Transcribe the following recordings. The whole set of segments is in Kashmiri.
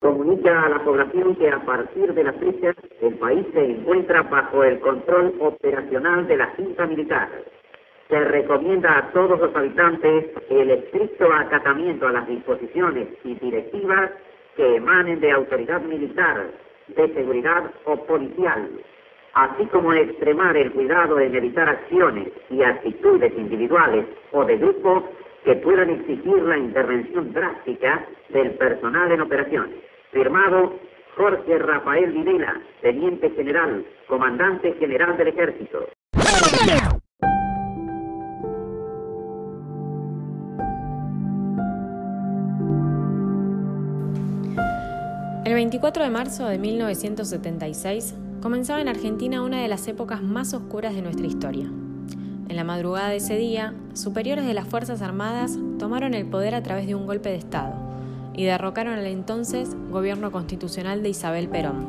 Comunica a la población que a partir de la fecha el país se encuentra bajo el control operacional de la Junta Militar. Se recomienda a todos los habitantes el estricto acatamiento a las disposiciones y directivas que emanen de autoridad militar, de seguridad o policial, así como extremar el cuidado en evitar acciones y actitudes individuales o de grupo que puedan exigir la intervención drástica del personal en operaciones. Firmado Jorge Rafael Videla, Teniente General, Comandante General del Ejército. El 24 de marzo de 1976 comenzaba en Argentina una de las épocas más oscuras de nuestra historia. En la madrugada de ese día, superiores de las Fuerzas Armadas tomaron el poder a través de un golpe de Estado y derrocaron al entonces gobierno constitucional de Isabel Perón.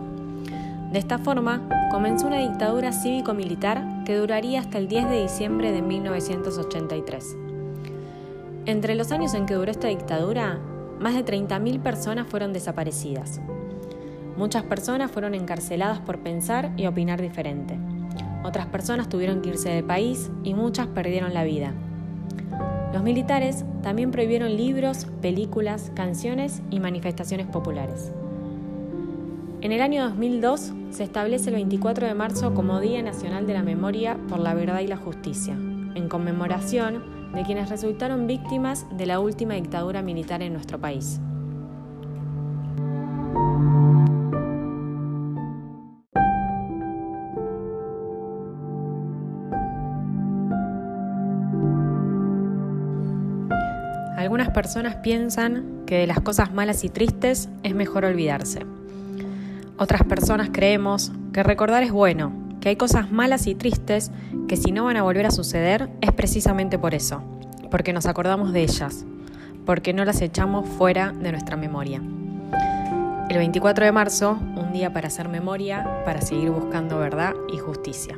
De esta forma, comenzó una dictadura cívico-militar que duraría hasta el 10 de diciembre de 1983. Entre los años en que duró esta dictadura, más de 30.000 personas fueron desaparecidas. Muchas personas fueron encarceladas por pensar y opinar diferente. Otras personas tuvieron que irse del país y muchas perdieron la vida. Los militares también prohibieron libros, películas, canciones y manifestaciones populares. En el año 2002 se establece el 24 de marzo como Día Nacional de la Memoria por la Verdad y la Justicia, en conmemoración de quienes resultaron víctimas de la última dictadura militar en nuestro país. Algunas personas piensan que de las cosas malas y tristes es mejor olvidarse. Otras personas creemos que recordar es bueno que hay cosas malas y tristes que si no van a volver a suceder es precisamente por eso, porque nos acordamos de ellas, porque no las echamos fuera de nuestra memoria. El 24 de marzo, un día para hacer memoria, para seguir buscando verdad y justicia.